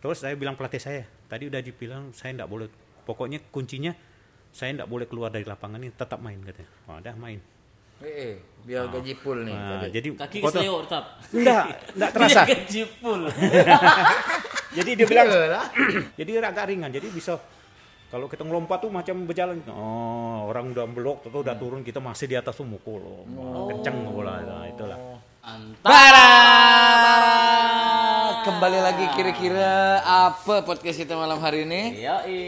terus saya bilang pelatih saya tadi udah dibilang saya tidak boleh pokoknya kuncinya saya tidak boleh keluar dari lapangan ini tetap main katanya oh, udah main Eh, eh, biar gaji full nih. Nah, tadi. jadi Kaki kesleo tetap. enggak enggak terasa Gaji full. jadi dia bilang jadi agak ringan jadi bisa kalau kita ngelompat tuh macam berjalan oh orang udah belok atau udah turun kita masih di atas tuh mukul oh, kenceng bola nah, itulah Antara. Para. Kembali lagi kira-kira apa podcast kita malam hari ini? Yoi,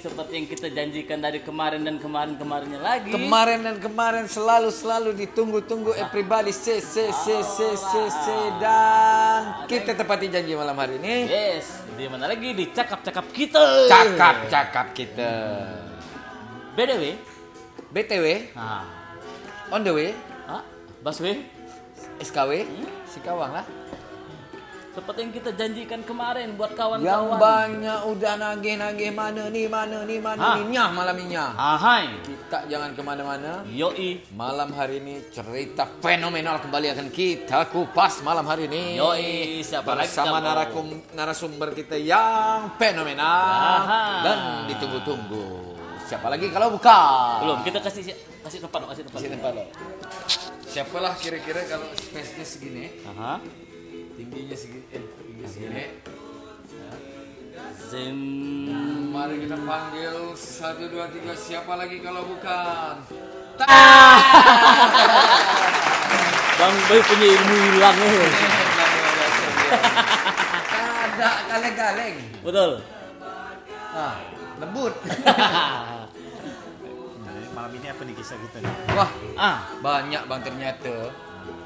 seperti yang kita janjikan dari kemarin dan kemarin-kemarinnya lagi. Kemarin dan kemarin selalu selalu ditunggu-tunggu everybody se se se se se se dan kita tepati janji malam hari ini. Yes, di mana lagi di cakap-cakap kita. Cakap-cakap kita. BDW. BTW Nah, on the way ah, Baswe. SKW Sikawang lah. Seperti yang kita janjikan kemarin buat Yang kawan-kawan. banyak udah nagih-nagih mana nih mana nih mana Ah. nih nyah malam ini nyah. Ahai. Kita jangan ke mana-mana. Yoi. Malam hari ini cerita fenomenal kembali akan kita kupas malam hari ini. Yoi, siapa lagi Bersama kalau- narakum, narasumber kita yang fenomenal Aha. dan ditunggu-tunggu. Siapa lagi kalau bukan? Belum, kita kasih kasih tempat, dong, kasih tempat. Kasih tempat. Siapalah kira-kira kalau space-nya segini, Aha. Tingginya segini, eh, tingginya segini. Zim. Mari kita panggil satu dua tiga siapa lagi kalau bukan? Bang Boy punya ilmu hilang eh. Ada kaleng-kaleng. Betul. Nah, lembut. Malam ini apa nih kisah kita nih Wah, ah, banyak bang ternyata.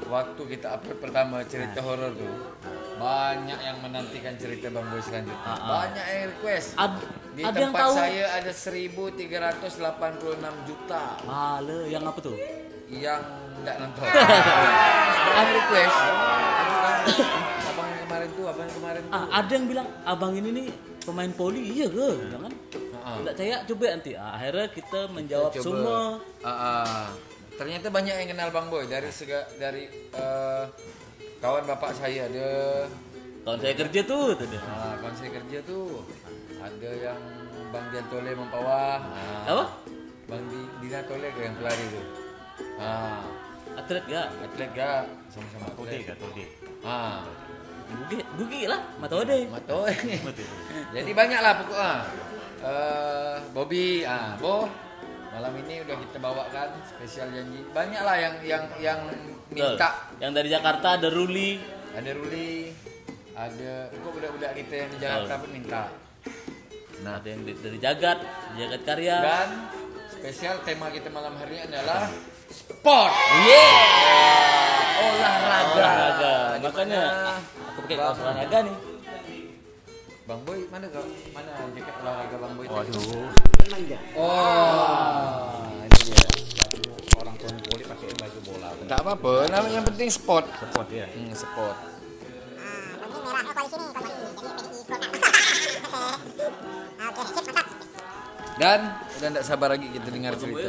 Waktu kita upload pertama cerita horor tuh, banyak yang menantikan cerita Bang Boy selanjutnya. Ah. Banyak yang request. ad, Di ada yang tempat tahu. saya ada 1386 juta Male, yang apa tuh? yang tidak nonton. Yang request. Abang yang kemarin tuh, abang yang kemarin tuh. Ah, ada yang bilang abang ini nih pemain poli, iya ke? Bilang kan? Ah. Tidak saya coba nanti. Ah, akhirnya kita menjawab Coba. semua. Ah. Ternyata banyak yang kenal Bang Boy dari sega, dari eh, kawan bapak saya ada Kawan saya kerja tuh, tuh dia. Nah, kawan saya kerja tuh ada yang Bang Dian Tole Mempawah. Nah, Apa? Bang Di- Dina Tole ke yang pelari tuh. Nah, Atlet gak? atlet gak sama-sama Tode atlet. kah Tode Ah, Gugi, gugi lah, mata ode. Mato. Jadi banyak lah pokoknya. Eh, Bobby, ah, Bo. Malam ini udah kita bawakan spesial janji. Banyak lah yang yang yang Betul. minta. Yang dari Jakarta ada Ruli. Ada Ruli, ada kok budak-budak kita yang di Jakarta pun minta. Nah, ada yang dari Jagat, Jagat Karya. Dan spesial tema kita malam hari ini adalah sport. Yeah. Olahraga. Olahraga. Makanya aku pakai kaos olahraga nih. Bang Boy mana kau? Mana jaket olahraga Bang Boy? waduh Oh, ini dia. orang tua poli pakai baju bola Tak apa-apa, namanya yang penting sport. sport ya Hmm, sport. Dan udah tidak sabar lagi kita dengar cerita.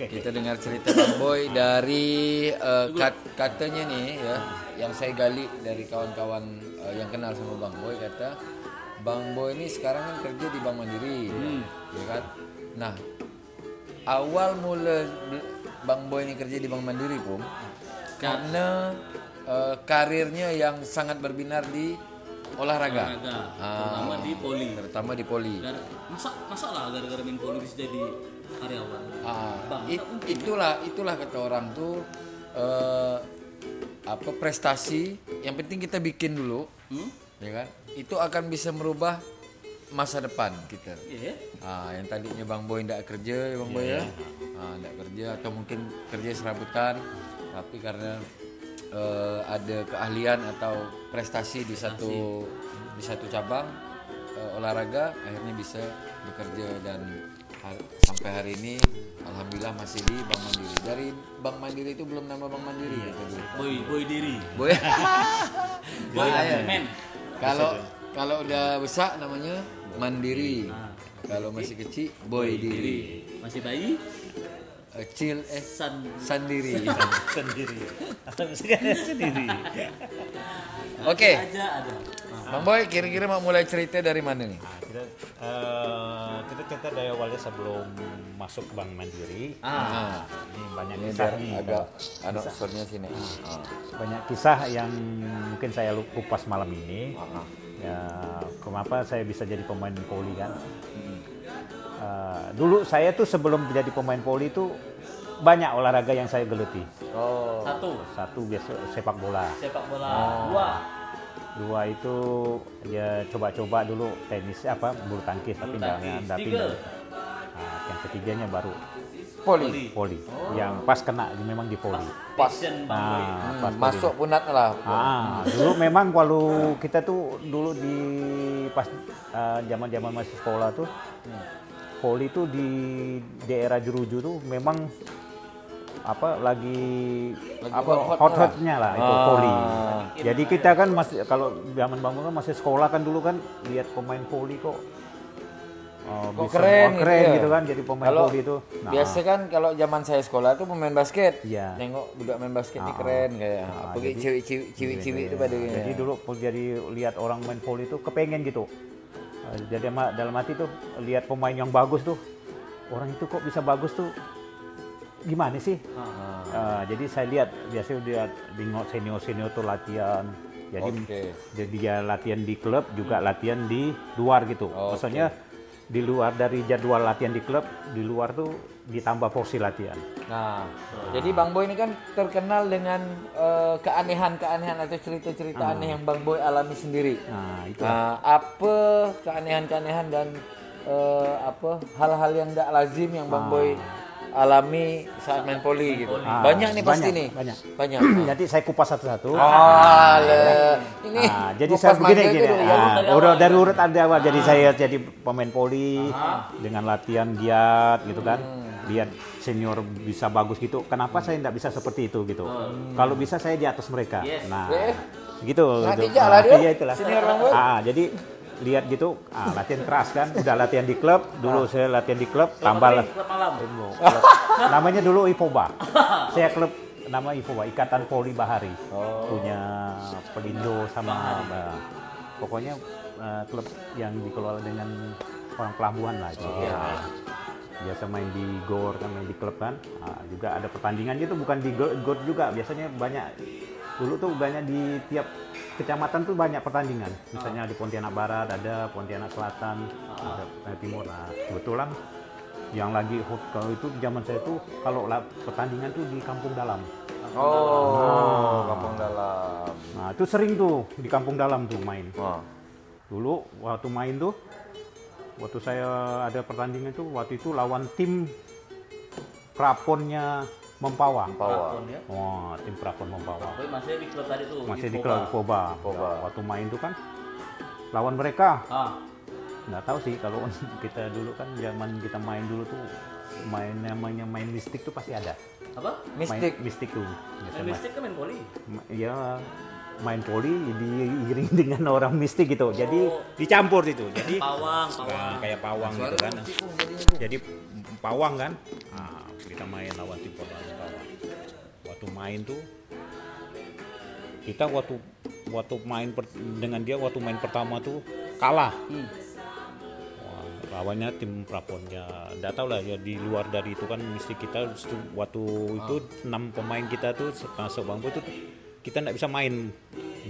Kita dengar cerita Bang Boy dari eh, kat- katanya nih ya, yang saya gali dari kawan-kawan eh, yang kenal sama Bang Boy kata Bang Boy ini sekarang kan kerja di Bank Mandiri, ya kan? Nah, awal mula Bang Boy ini kerja di Bank Mandiri pun karena eh, karirnya yang sangat berbinar di olahraga, Olahraga, Ah, terutama di poli. terutama di poli. Gar- masa masa lah gara-gara main poli bisa jadi karyawan. Ah, Bang, it- itulah itulah kata orang tuh eh, apa prestasi yang penting kita bikin dulu, Hmm? Ya kan? Itu akan bisa merubah masa depan kita. Iya. Ah, yang tadinya Bang Boy tidak kerja, ya Bang Boy ya, ah, tidak kerja atau mungkin kerja serabutan, tapi karena eh, ada keahlian atau prestasi di satu di satu cabang eh, olahraga, akhirnya bisa bekerja dan sampai hari ini alhamdulillah masih di Bank Mandiri. Dari Bank Mandiri itu belum nama Bank Mandiri ya tadi. Boy boy diri. Boy. Boy. Men. Kalau kalau udah besar namanya Mandiri. Kalau masih kecil Boy Diri. Masih bayi? Kecil eh San sendiri. sendiri sendiri Oke. ada. Bang Boy, kira-kira mau mulai cerita dari mana nih? Nah, kita, eh, kita cerita dari awalnya sebelum masuk Bank Mandiri. Ah, Ini banyak ini kisah nih. agak anu soundnya sini. Ah. Banyak kisah yang mungkin saya kupas malam ini. Ah, ah. Ya, kenapa saya bisa jadi pemain voli kan? Eh, dulu saya tuh sebelum jadi pemain voli itu banyak olahraga yang saya geluti. Oh. Satu, Satu biasa sepak bola. sepak bola. Oh. Dua, Dua itu ya coba-coba dulu tenis apa bulu tangkis tapi Bulu nggak tangkis. nggak Tiga. pindah. Nah, yang ketiganya baru Poli. voli. Yang pas kena memang di voli. Pas. Boy. Nah, Hmm, pas masuk punat lah. Ah, dulu memang kalau kita tuh dulu di pas eh, zaman-zaman masih sekolah tuh voli tuh di daerah Jeruju tuh memang apa lagi, Lagi apa hot hotnya lah itu Ah. voli. Jadi kita kan masih kalau zaman bangun kan masih sekolah kan dulu kan lihat pemain voli kok oh, Kok bisa- keren oh, gitu keren ya? gitu kan jadi pemain Kalau itu. Nah, Biasa kan kalau zaman saya sekolah tuh pemain basket. Iya. Nengok budak main basket ini Ah. keren kayak Ah, apa jadi- cewek-cewek cewek-cewek itu pada Jadi dulu jadi lihat orang main voli itu kepengen gitu. Eh, Jadi dalam hati tuh lihat pemain yang bagus tuh, orang itu kok bisa bagus tuh, gimana sih? Eh, jadi saya lihat biasanya dia senior senior tuh latihan. Jadi Oke. jadi dia latihan di klub juga latihan di luar gitu. Oke. Maksudnya di luar dari jadwal latihan di klub, di luar tuh ditambah porsi latihan. Nah, jadi Bang Boy ini kan terkenal dengan eh, keanehan-keanehan atau cerita-cerita aneh yang Bang Boy alami sendiri. Nah, itu Nah, apa keanehan-keanehan dan eh, apa hal-hal yang tidak lazim yang Bang Boy alami saat main poli gitu. Ah, banyak nih pasti banyak, nih. banyak. Banyak. Jadi saya kupas satu-satu. Oh, le. ini Ah, jadi saya begini gini. itu dulu ya. Ah, dari udah awal dari ya. urut ada awal. Jadi saya jadi pemain poli dengan latihan giat gitu kan. Lihat senior bisa bagus gitu. Kenapa saya tidak bisa seperti itu gitu? Kalau bisa saya di atas mereka. Yes. Nah, Eh. gitu. Nah, gitu. dia. iya itulah. Senior. Ah, jadi lihat gitu, ah, latihan keras kan. Udah latihan di klub. Dulu saya latihan di klub, tambah lah. Namanya dulu Ipoba. Saya klub nama Ipoba, Ikatan Poli Bahari. Punya Pelindo sama bah, pokoknya eh, klub yang dikelola dengan orang pelabuhan lah itu. Ya. Biasa main di GOR kan main di klub kan. Ah, juga ada pertandingan gitu bukan di GOR juga. Biasanya banyak dulu tuh banyak di tiap kecamatan tuh banyak pertandingan. Misalnya di Pontianak Barat ada, Pontianak Selatan, ada Pontianak Timur. Nah, kebetulan yang lagi hot kalau itu di zaman saya tuh kalau la- pertandingan tuh di kampung dalam. Oh, kampung dalam. Nah, itu sering tuh di kampung dalam tuh main. Dulu waktu main tuh waktu saya ada pertandingan tuh waktu itu lawan tim Praponnya Mempawa. Tahun ya. Wah, tim Prapon Mempawa. Boy masih di klub tadi tuh. Masih di Poba. klub Poba. Poba. Waktu main tuh kan lawan mereka Ah, nggak tahu sih kalau kita dulu kan zaman kita main dulu tuh main namanya main mistik tuh pasti ada. apa? Mistik. Main mistik tuh. Main mistik kan main poli. Ma- ya main poli diiring dengan orang mistik gitu jadi Oh. dicampur itu jadi Pawang, nah, pawang. kayak pawang gitu kan jadi pawang kan nah, kita main lawan tim pawang pawang waktu main tuh kita waktu waktu main per- dengan dia waktu main pertama tuh kalah. Hmm. Wah, lawannya tim Praponnya nggak tahu lah ya di luar dari itu kan mesti kita waktu itu enam pemain kita tuh Bang Boy tuh kita nggak bisa main.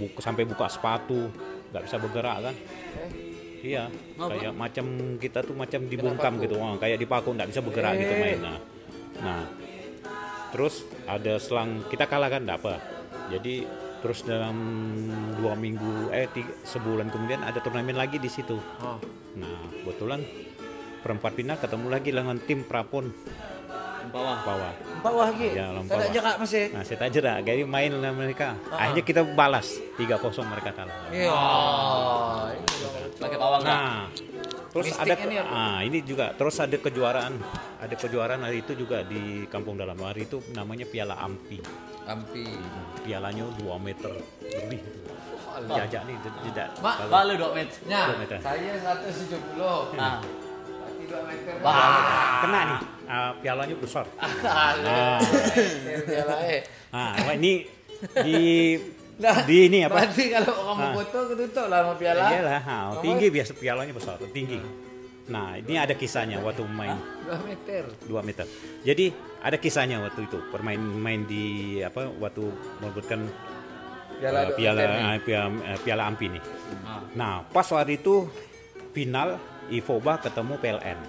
Buka, sampai buka sepatu nggak bisa bergerak kan? Iya kayak macam kita tuh macam dibungkam gitu. Wah, kayak dipaku nggak bisa bergerak gitu main nah, nah terus ada selang kita kalah kan apa jadi terus dalam dua minggu eh tiga, sebulan kemudian ada turnamen lagi di situ nah kebetulan perempat final ketemu lagi dengan tim Prapon Pawang. bawah Bawah lagi. Ya, Tak ada bawah. jarak masih. nah saya tak jerak jadi main dengan mereka akhirnya kita balas 3-0 mereka kalah Iya. Pakai pawang kan? Nah, terus Mistik ada ini ya, ah ini juga terus ada kejuaraan, ada kejuaraan hari itu juga di Kampung Dalam hari itu namanya Piala Ampi. Ampi. Pialanya 2 meter lebih. Jajak nih tidak Mak, Balu. Nah, Dua meter. saya 170. Nah, 2 meter. Wah. kena nih. ah, pialanya besar. Ah. Eh. Nah, wah, ini di Nah, di ini apa? Berarti kalau orang mau foto ketutup lah sama piala. Iyalah, ha, tinggi biasa pialanya besar, tinggi. Nah, ini ada kisahnya waktu main 2 meter. 2 meter. Jadi ada kisahnya waktu itu permain main di apa waktu merebutkan Piala uh, dua piala, uh, piala uh, piala Ampi nih. Ah, Nah, pas waktu itu final Ifoba ketemu PLN.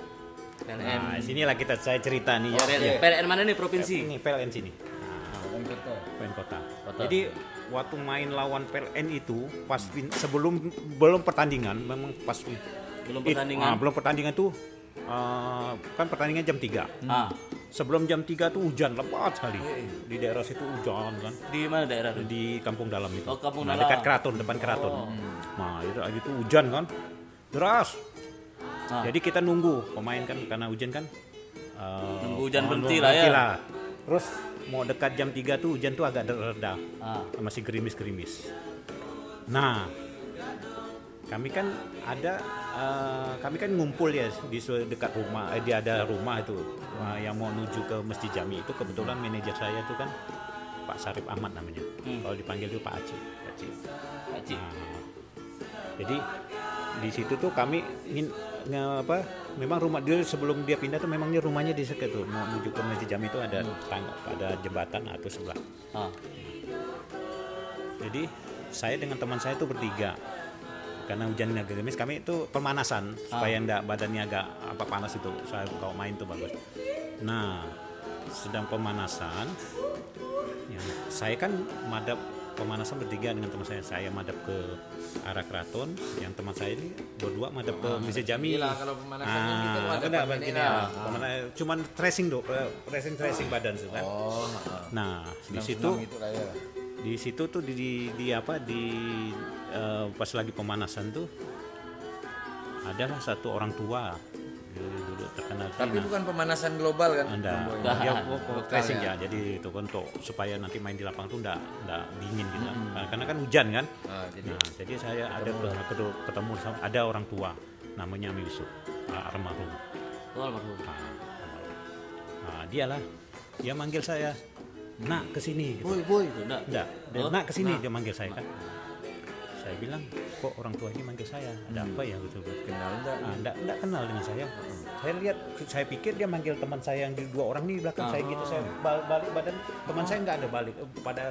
PLN. Nah, sinilah kita saya cerita nih ya. PLN. PLN mana nih provinsi? Ini PLN sini. Dan foto. PLN kota. Kota. Jadi waktu main lawan PLN itu pas sebelum belum pertandingan memang pas Belum it- pertandingan. ah, belum pertandingan tuh uh, kan pertandingan jam 3. Ah, Sebelum jam 3 tuh hujan lebat sekali. Di daerah situ hujan kan. di mana daerah itu? Di kampung dalam itu. Oh, kampung nah, dalam. dekat keraton, depan keraton. Nah, itu hujan kan. Deras. Ah. Jadi kita nunggu pemain kan karena hujan kan. uh, Nunggu hujan mohon berhenti lah ya. Terus mau dekat jam 3 tuh hujan tuh agak reda. Ah. Masih gerimis-gerimis. Nah, kami kan ada eh, kami kan ngumpul ya di dekat rumah eh, di ada rumah itu eh, yang mau menuju ke Masjid Jami itu kebetulan manajer saya itu kan Pak Sarip Ahmad namanya kalau dipanggil itu Pak Aci Pak Aci. Pak Cik. Nah, jadi di situ tuh kami ingin nge- apa memang rumah dia sebelum dia pindah tuh memangnya rumahnya di sekitar tuh. Mau menuju ke Masjid Jami itu ada tangga ada jembatan atau sebelah. Ah, jadi saya dengan teman saya itu bertiga. Karena hujan agak gerimis kami itu pemanasan supaya enggak badannya agak apa panas itu. Saya kalau main tuh bagus. Nah sedang pemanasan ya, saya kan madap pemanasan bertiga dengan teman saya saya madap ke arah keraton yang teman saya ini berdua madap ke Masjid Jami Gila, kalau pemanasannya gitu, ah, ada benar, begini ini ya. lah. Pemana- cuman tracing dong tracing tracing badan tuh kan Oh, heeh. nah di situ gitu lah ya. di situ tuh di, di, di apa di eh, pas lagi pemanasan tuh adalah satu orang tua terkenal Tapi Cina. bukan pemanasan global kan? anda dia oh, oh, tracing ya. ya jadi itu kan untuk supaya nanti main di lapangan tuh enggak enggak dingin gitu Nah, karena kan hujan kan Ah, jadi nah jadi saya ada ke, ketemu, ketemu sama ada orang tua namanya Yusuf ah, almarhum oh, almarhum. Ah, almarhum. nah dialah dia manggil saya nak ke sini gitu boy, boy. Sudah. Enggak, dia nak ke sini dia manggil saya kan. Saya bilang, kok orang tua ini manggil saya? Ada apa ya gitu? Kenal enggak? Ah, enggak, enggak kenal dengan saya. Saya lihat, saya pikir dia manggil teman saya yang di dua orang nih di belakang saya gitu. Saya bal- balik badan teman saya enggak ada balik Eh, pada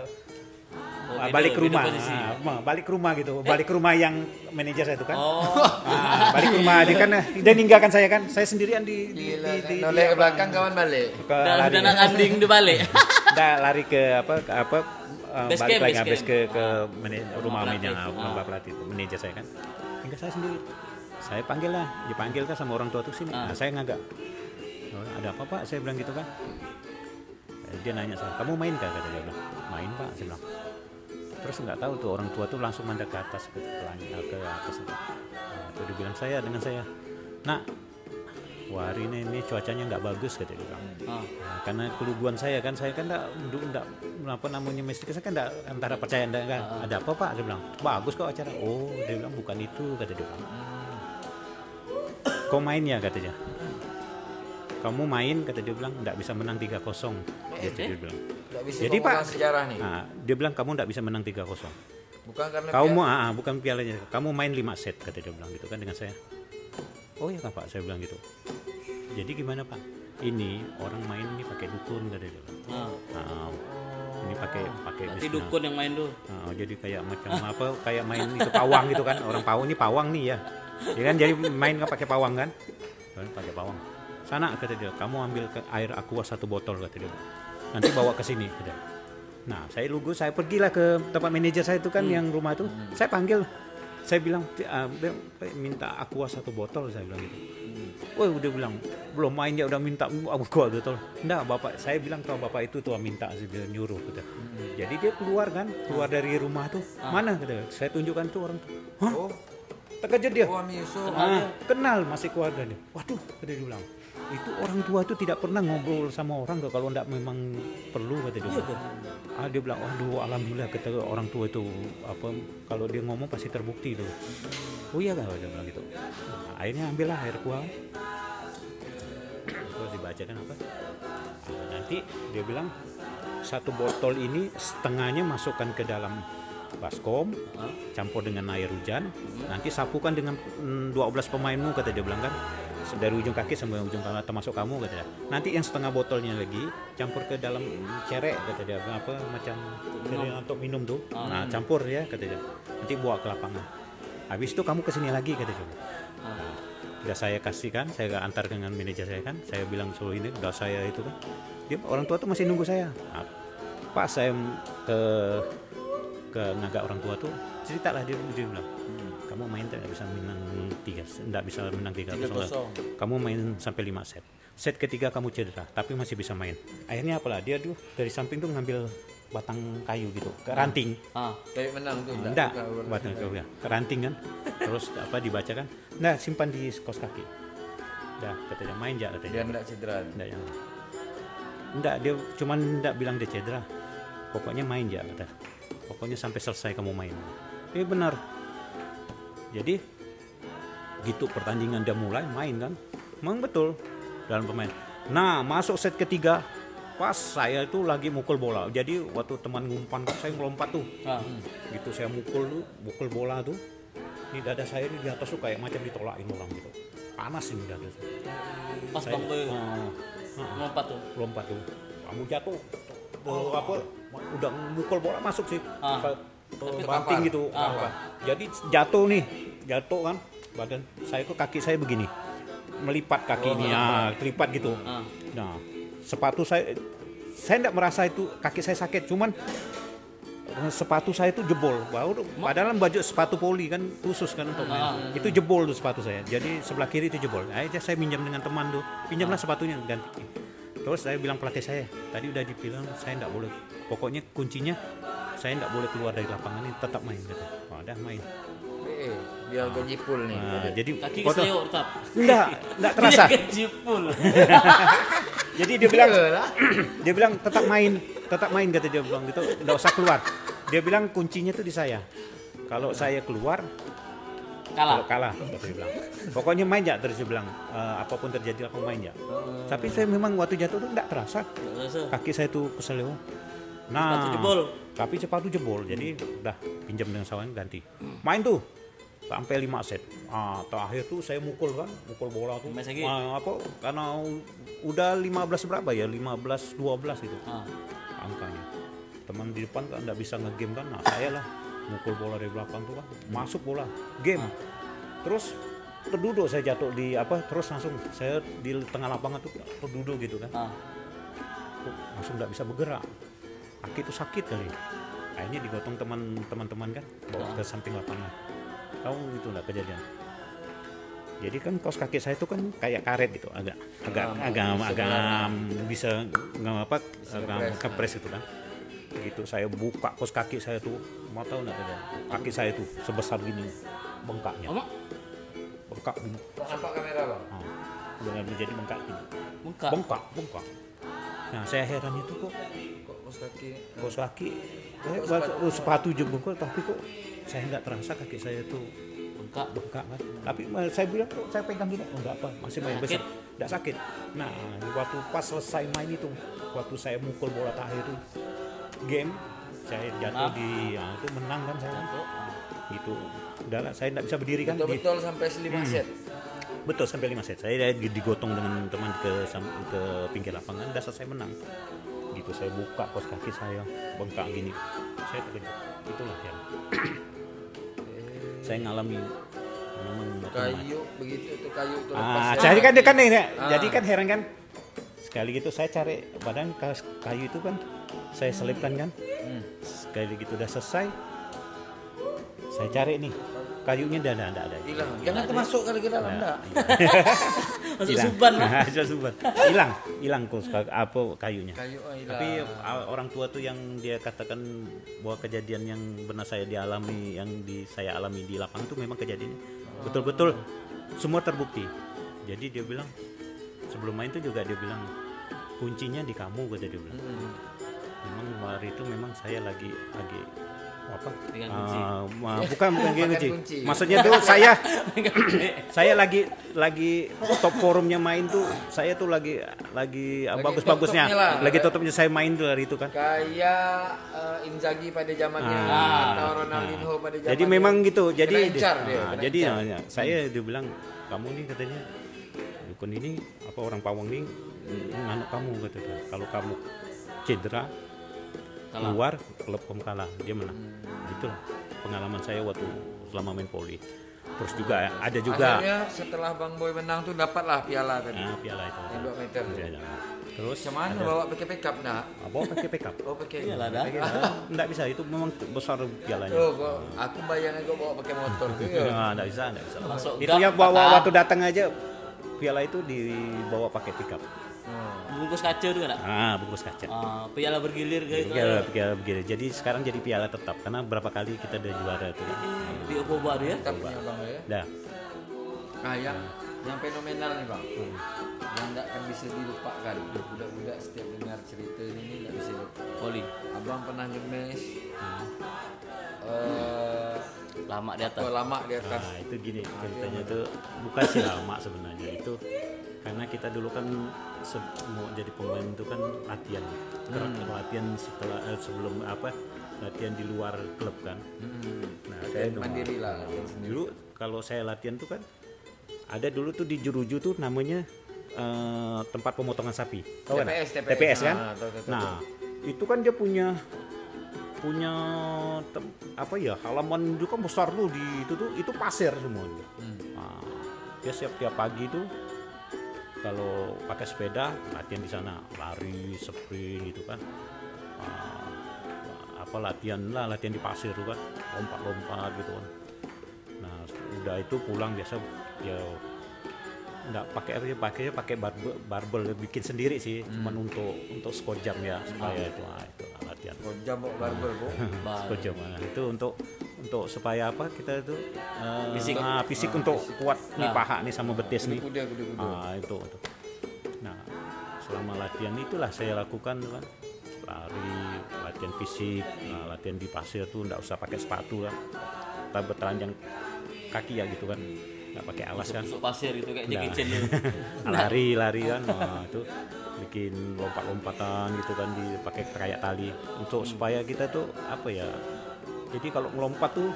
Oh, ah, beda- balik ke rumah. Ah, ma- balik ke rumah gitu, balik ke rumah yang manajer saya itu kan. Oh, Ah, balik ke rumah dia kan dia ninggalkan saya kan, saya sendirian di di Gila, di, di, di noleh ke belakang kawan balik. ke udah anding di balik. Nggak, lari ke apa ke apa uh, Base balik camp, lagi base habis camp. ke ke mana- rumah pelatih. manajer Ah. rumah pelatih itu. Manajer saya kan. Hingga saya sendiri. Saya panggil lah dipanggil kan sama orang tua tuh sini. Ah. nah, saya ngagak. "Oh, ada apa pak? Saya bilang gitu kan dia nanya saya kamu main kah kata dia bilang main pak saya bilang. Terus nggak tahu tuh orang tua tuh langsung mandek ke atas ke langit ke atas itu. Nah, tuh dia bilang saya dengan saya nak wah hari ini, ini cuacanya nggak bagus kata dia bilang. Ah, Nah, karena keluguan saya kan saya kan enggak enggak apa namanya mistik. Saya kan enggak antara percaya enggak, enggak. ada apa pak? Dia bilang bagus kok acara. Oh dia bilang bukan itu kata dia bilang. Kau main ya katanya kamu main kata dia bilang enggak bisa menang 3-0 gitu dia bilang. Enggak bisa Jadi, Pak, sejarah nih. nah, dia bilang kamu enggak bisa menang 3-0 Bukan karena kamu pihak- ah, ah, bukan pialanya. Kamu main 5 set kata dia bilang gitu kan dengan saya oh ya pak? Saya bilang gitu. Jadi gimana pak? Ini orang main ini pakai dukun dia. Bilang ah. Nah, ini pakai pakai Berarti bisnis. dukun yang main tuh. Nah, jadi kayak macam apa kayak main itu pawang gitu kan? Orang pawang ini pawang nih ya. Ya kan? Jadi main nggak pakai pawang kan? Kan pakai pawang. Sana kata dia kamu ambil ke air aqua satu botol kata dia. Nanti bawa ke sini kata dia. nah saya lugu saya pergilah ke tempat manajer saya itu kan yang rumah itu. Saya panggil saya bilang "Ah, minta aqua satu botol saya bilang gitu. Woi udah bilang belum main ya udah minta aqua botol. Enggak bapak saya bilang kalau bapak itu tuh minta sih dia nyuruh kata. Jadi dia keluar kan keluar dari rumah tuh. Mana kata saya tunjukkan tuh orang tuh. Hah? Oh, terkejut dia? Oh. Ah, kenal masih keluarga dia. Waduh, dia bilang. Itu orang tua itu tidak pernah ngobrol sama orang kalau enggak memang perlu kata dia. bilang. Ah dia bilang, waduh alhamdulillah kata orang tua itu apa kalau dia ngomong pasti terbukti tuh. Oh iya kak dia bilang gitu. Nah, akhirnya ambillah air kuah. Terus dibacakan apa? Ah, nanti dia bilang satu botol ini setengahnya masukkan ke dalam baskom campur dengan air hujan. Nanti sapukan dengan mm, 12 pemainmu kata dia bilang kan. Dari ujung kaki sampai ujung kaki termasuk kamu kata dia. Nanti yang setengah botolnya lagi campur ke dalam cerek kata dia. Apa macam cerek untuk minum tuh. Nah campur ya kata dia. Nanti bawa ke lapangan. Habis itu kamu ke sini lagi kata dia. Udah saya kasihkan saya antar dengan manajer saya kan. Saya bilang suruh ini udah saya itu kan. Dia orang tua tuh masih nunggu saya. Nah, pas saya ke ke ngagak orang tua tuh ceritalah dia, dia bilang "Hmm, kamu main tidak bisa menang tiga tidak bisa menang tiga kosong. kamu main sampai lima set set ketiga kamu cedera tapi masih bisa main akhirnya apalah dia tuh dari samping tuh ngambil batang kayu gitu ke ranting Ah. Kayak menang tuh. enggak batang kayu ya ke ranting kan terus apa dibaca kan nah simpan di kos kaki dah katanya main ya katanya Biar enggak cedera. Enggak yang Enggak, dia cuman enggak bilang dia cedera. Pokoknya main ya kata. Pokoknya sampai selesai kamu main. Eh benar. Jadi gitu pertandingan dia mulai main kan. Memang betul dalam pemain. Nah, masuk set ketiga pas saya itu lagi mukul bola. Jadi waktu teman ngumpan saya melompat tuh. Ah. Gitu saya mukul tuh, mukul bola tuh. Ini dada saya ini di atas tuh kayak macam ditolakin orang gitu. Panas ini dada. tuh. Pas Saya- Bang Boy Oh, lompat tuh. lompat tuh kamu jatuh tuh, apa udah mukul bola masuk sih Ah. Ranting kapar. gitu Ah. kapar. jadi jatuh nih jatuh kan badan saya kok kaki saya begini melipat kaki ini ya terlipat gitu Ah. nah sepatu saya saya tidak merasa itu kaki saya sakit cuman eh, sepatu saya itu jebol baru padahal baju sepatu poli kan khusus kan untuk main Ah. itu jebol tuh sepatu saya jadi sebelah kiri itu jebol aja saya minjam dengan teman tuh pinjamlah sepatunya ganti terus saya bilang pelatih saya tadi udah dibilang saya tidak boleh. Pokoknya kuncinya saya tidak boleh keluar dari lapangan ini tetap main kata oh, udah main. Eh, biar gaji full nih. nah, jadi Kaki foto- kesleo tetap. enggak enggak terasa. Dia gaji full. jadi dia bilang Iyalah. dia bilang tetap main tetap main kata dia bilang gitu. Nggak usah keluar. Dia bilang kuncinya tuh di saya. Kalau saya keluar kalau Kalah. kalah. kata dia bilang pokoknya main ya terus dia bilang "Eh, apa pun terjadi aku main ya tapi saya memang waktu jatuh tuh nggak terasa. Terasa. kaki saya tuh keseleo nah Sepatu jebol. tapi sepatu jebol jadi udah pinjam dengan sawan ganti. Main tuh sampai 5 set. Ah terakhir tuh saya mukul kan. Mukul bola tuh? Ah, apa karena udah 15 berapa ya? 15 12 gitu. Ah. angkanya. Teman di depan kan nggak bisa ngegame kan? Nah saya lah mukul bola dari belakang tuh kan masuk bola game. Terus terduduk saya jatuh di apa terus langsung saya di tengah lapangan tuh terduduk gitu kan. Ah. langsung nggak bisa bergerak. Kaki itu sakit kali. Akhirnya digotong teman teman-teman kan bawa ke samping lapangan. Tahu itu nggak kejadian. Jadi kan kaos kaki saya itu kan kayak karet gitu agak agak agak agak bisa nggak apa agak kepres. itu kan gitu saya buka kaos kaki saya tuh mau tahu nggak kejadian kaki saya tuh sebesar gini bengkaknya. Bengkak gini. Nampak kamera bang? Ah, benar jadi bengkak gini. Bengkak. bengkak bengkak. Nah saya heran itu kok. Kok kos kaki? kaos kaki? Eh, batu- sepatu jebol tapi kok saya nggak terasa kaki saya tuh Bengkak. bengkak kan tapi saya bilang kok saya pegang gini? Oh enggak apa masih main besar. Nggak sakit. Nah waktu pas selesai main itu waktu saya mukul bola terakhir itu game saya jatuh di ya, itu menang kan saya. Jatuh. gitu. Udah lah saya nggak bisa berdiri kan di- Betul-betul sampai selima set. betul sampai 5 set. Saya di- digotong dengan teman ke ke pinggir lapangan udah selesai menang. Gitu saya buka kos kaki saya bengkak gini. Saya terkejut. Itulah ya saya ngalami. Memang Kayu begitu tuh kayu tuh ah lepas. jadi kan dia kan Ah. jadi kan heran kan sekali gitu saya cari badan kas- kayu itu kan saya selipkan kan. Hmm. sekali gitu udah selesai. Saya cari nih kayunya udah ada ada ada. Hilang. Jangan termasuk kali ke dalam enggak. Masuk hilang. suban. Masuk suban. Hilang. Hilang kos apa kayunya. Kayu oh, hilang. tapi orang tua tuh yang dia katakan bahwa kejadian yang benar saya dialami yang di saya alami di lapangan itu memang kejadian betul-betul semua terbukti. Jadi dia bilang sebelum main tuh juga dia bilang kuncinya di kamu kata dia bilang Hmm. memang hari itu memang saya lagi lagi apa? Ah, ma- bukan bukan kunci. kunci. Maksudnya tuh saya saya lagi lagi top forumnya main tuh saya tuh lagi lagi, Lagi bagus-bagusnya top-topnya lah. lagi topnya saya main tuh dari itu kan Kayak eh, Inzaghi pada zamannya Ah. atau Ronaldinho pada zamannya. jadi memang gitu jadi dia, Nah, kena jadi nah, saya dia bilang kamu nih katanya dukun ini apa orang pawang nih anak kamu kata dia kalau kamu cedera Kalah. keluar klub kamu kalah dia menang Nah, itulah pengalaman saya waktu selama main poli terus juga ya, ada juga Akhirnya setelah Bang Boy menang tuh dapatlah piala tadi. nah, piala itu Yang 2 meter. Terus mana bawa pakai pickup nak? apa pakai backup Oh pakai. Iyalah dah. Enggak bisa itu memang besar pialanya Oh, gua, aku bayangin kau bawa pakai motor tuh. Ya. Nah, enggak bisa, enggak bisa. Masuk itu gang, ya bawa waktu datang aja piala itu dibawa pakai pickup. Bungkus kaca juga enggak? Ah, bungkus kaca. Ah, piala bergilir gitu. Piala, piala begini. Jadi sekarang jadi piala tetap karena berapa kali kita udah juara tuh. Di Oppo baru ya. Tetap punya Bang ya. Dah. Nah, yang yang fenomenal nih Bang. Yang tidak akan bisa dilupakan. Budak-budak setiap dengar cerita ini tidak bisa lupa. Poli. Abang pernah ngemes eh Lama di atas. oh, lama di atas. Nah, itu gini ceritanya tuh bukan sih lama sebenarnya itu karena kita dulu kan se- mau jadi pemain itu kan latihan. Gerak latihan setelah eh, sebelum apa? Latihan di luar klub kan. Nah, saya dulu- Mandiri lah. dulu kalau saya latihan tuh kan ada dulu tuh di Juruju tuh namanya eh, tempat pemotongan sapi. Tahu kan? TPS, TPS. TPS kan? Ah, tahu, tahu, tahu. Nah, itu kan dia punya punya tem- apa ya halaman itu kan besar tuh di itu tuh itu pasir semuanya. Nah, dia setiap tiap pagi tuh kalau pakai sepeda latihan di sana. Lari sprint gitu kan. Ah, apa latihan lah latihan di pasir tuh kan. Lompat-lompat gitu kan. Nah udah itu pulang biasa ya nggak pakai apa ya pakainya pakai barbel, barbel bikin sendiri sih. Cuman untuk untuk skor jam ya supaya itu ah, itu. lah latihan Kau jam bawa barbel kok. skor jam ah. itu untuk untuk supaya apa kita itu eh, Fisik. ah, fisik untuk kuat nih Ah. paha nih sama betis nih Kuda kuda kuda. Ah, itu, itu. Nah, selama latihan itulah saya lakukan kan. Lari, latihan fisik, nah, latihan di pasir tuh nggak usah pakai sepatu kan. Kita bertelanjang kaki ya gitu kan. Nggak pakai alas kan. Masuk pasir gitu kayak Nah. Lari, lari kan. Nah, itu bikin lompat-lompatan gitu kan dipakai kayak tali. Untuk supaya kita tuh apa ya jadi kalau melompat tuh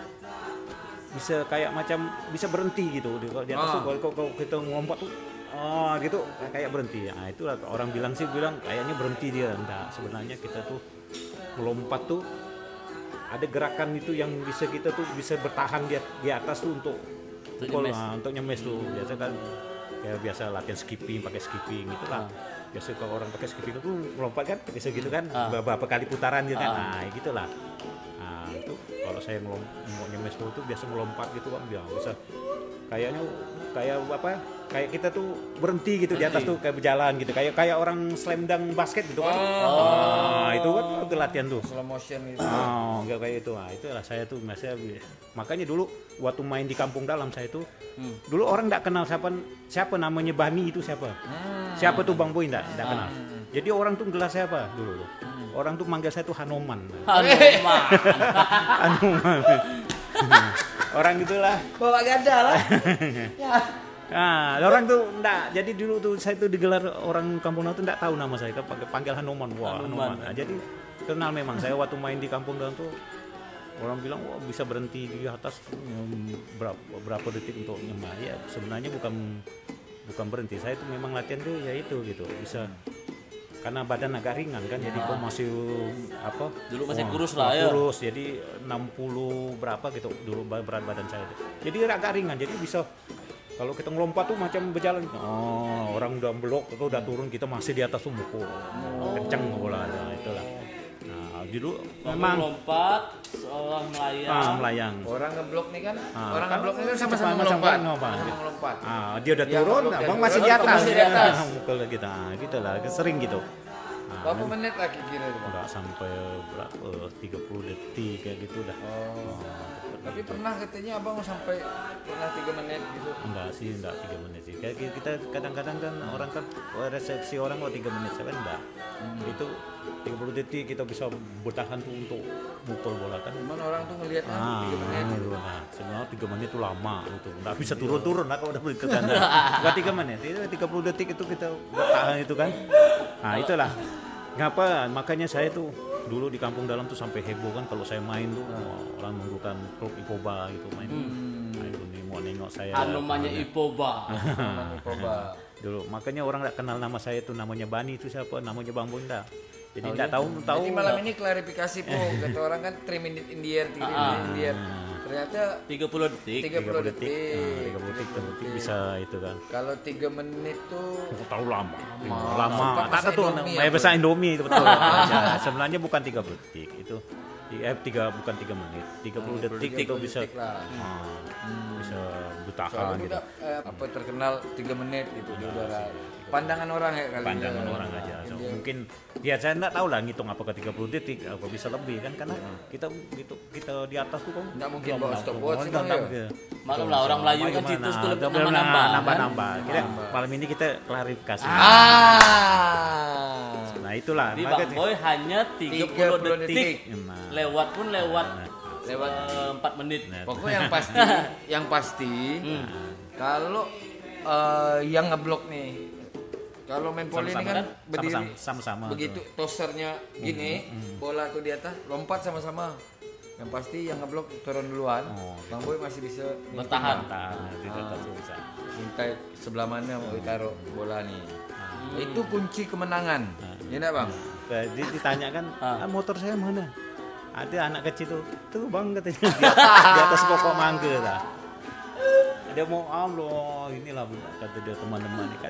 bisa kayak macam bisa berhenti gitu. Di di atas Ah. tuh kalau, kalau- kita melompat tuh ah gitu kayak berhenti. Nah itulah orang bilang sih bilang kayaknya berhenti dia. Enggak sebenarnya kita tuh melompat tuh ada gerakan itu yang bisa kita tuh bisa bertahan di, di atas tuh untuk Untuk nyemes. nah, untuk nyemes tuh. Biasa kan kayak biasa latihan skipping pakai skipping gitu lah. Biasa kalau orang pakai skipping itu melompat kan bisa gitu kan Ah. beberapa kali putaran gitu kan. Ah. nah gitulah nah itu kalau saya ngelom mau nyemes itu biasa melompat gitu kan biar bisa. Kayaknya kayak apa kayak kita tuh berhenti gitu di atas Berhenti. tuh kayak berjalan gitu kayak kayak orang slam dunk basket gitu kan Oh. Ah, itu kan itu latihan tuh Slow motion itu. Oh, enggak kayak itu. Nah, itulah saya tuh saya makanya dulu waktu main di kampung dalam saya tuh Hmm. dulu orang enggak kenal siapa siapa namanya Bami itu siapa. Siapa tuh Bang Boy enggak enggak kenal. Jadi orang tuh gelas siapa dulu tuh. Orang tuh manggil saya tuh Hanoman. Hanuman. Hanoman. orang gitulah. Bawa gada lah. Nah, orang tuh enggak. Jadi dulu tuh saya tuh digelar orang kampung tuh enggak tahu nama saya, panggil, panggil Hanoman. Wah, Hanoman. Hanoman. Nah, jadi kenal memang saya waktu main di kampung dalam tuh orang bilang wah bisa berhenti di atas berapa berapa detik untuk nyembah ya sebenarnya bukan bukan berhenti saya tuh memang latihan tuh ya itu gitu bisa karena badan agak ringan kan jadi kok masih apa Dulu masih wah, kurus lah, ya. kurus jadi 60 berapa gitu dulu berat badan saya itu. jadi agak ringan jadi bisa kalau kita ngelompat tuh macam berjalan. Oh orang udah belok atau udah turun kita masih di atas tuh mukul kenceng bola nah, itulah. Nah dulu Memang lompat seolah melayang. ah, melayang. Orang ngeblok nih kan, Ah, orang kan ngeblok kan sama-sama melompat. melompat. Sama melompat. ah dia udah Dia turun abang masih di Oh, atas masih di atas. mukul kita gitu. Lah sering gitu Berapa menit lagi kira itu? Bang? nggak sampai berapa 30 detik kayak gitu dah Oh. Oh, Tapi pernah katanya abang sampai pernah tiga menit gitu. enggak sih enggak tiga menit sih kayak ki- kita kadang-kadang kan orang kan oh, resepsi orang kok tiga menit saya kan enggak itu 30 detik kita bisa bertahan tuh untuk mukul bola kan Cuman orang tuh ngelihatnya Ah, tiga menit. itu. Nah, sebenarnya tiga menit itu lama itu. Nggak bisa turun-turun lah kalau udah ke kandang. Bukan tiga menit, itu 30 detik itu kita bertahan itu kan. Nah, itulah. Ngapa? Makanya saya tuh dulu di kampung dalam tuh sampai heboh kan kalau saya main tuh wah, orang menggunakan klub Ipoba gitu main. Nah, itu nih mau nengok saya. Namanya Ipoba. Namanya coba. dulu makanya orang nggak kenal nama saya tuh namanya Bani itu siapa namanya Bang Bonda jadi nggak tahu tahu Jadi malam ini klarifikasi po, kata orang kan 3 minute in the air, 3 minute in the air. Ternyata 30 detik. 30 detik. Nah, 30 detik 30 detik bisa itu kan Kalau 3 menit tuh Aku tahu lama. Lama. Lama. Tak main apa? besar Indomie itu betul. Ya, sebenarnya bukan 30 detik itu eh tiga bukan 3 menit 30 detik itu bisa detik lah. ah, bisa bertahan Soalnya gitu udah eh, apa terkenal 3 menit gitu di udara. Pandangan orang ya kali pandangan ya. orang aja so, mungkin ya saya enggak tahu lah ngitung apakah 30 detik apa bisa lebih kan karena kita gitu kita di atas tuh kan Nggak mungkin bawa stopwatch ya? dia. Maklum lah orang Melayu kan situs tuh Nambah- nambah-nambah. kan? nambah-nambah Kira malam ini kita klarifikasi Ah. nah itulah Di Bang Boy hanya 30, 30 detik. detik. Nah. Lewat pun lewat Lewat. eh, 4 menit. Nah. Pokoknya yang pasti, yang pasti kalau eh, yang ngeblok nih, kalau main volley ini kan kan? berdiri Sama-sama, begitu tosernya gini, bola tuh di atas lompat sama-sama. Yang pasti yang ngeblok turun duluan. Oh. Bang Boy masih bisa Bertahan. Bisa. minta sebelah mana mau taruh bola nih. Itu kunci kemenangan. Ya enggak, Bang? Jadi ditanya kan, "Ah, motor saya mana? Ada anak kecil tuh, tuh bang katanya di, di atas pokok mangga. Dia mau Allah, inilah kata dia teman-teman kan.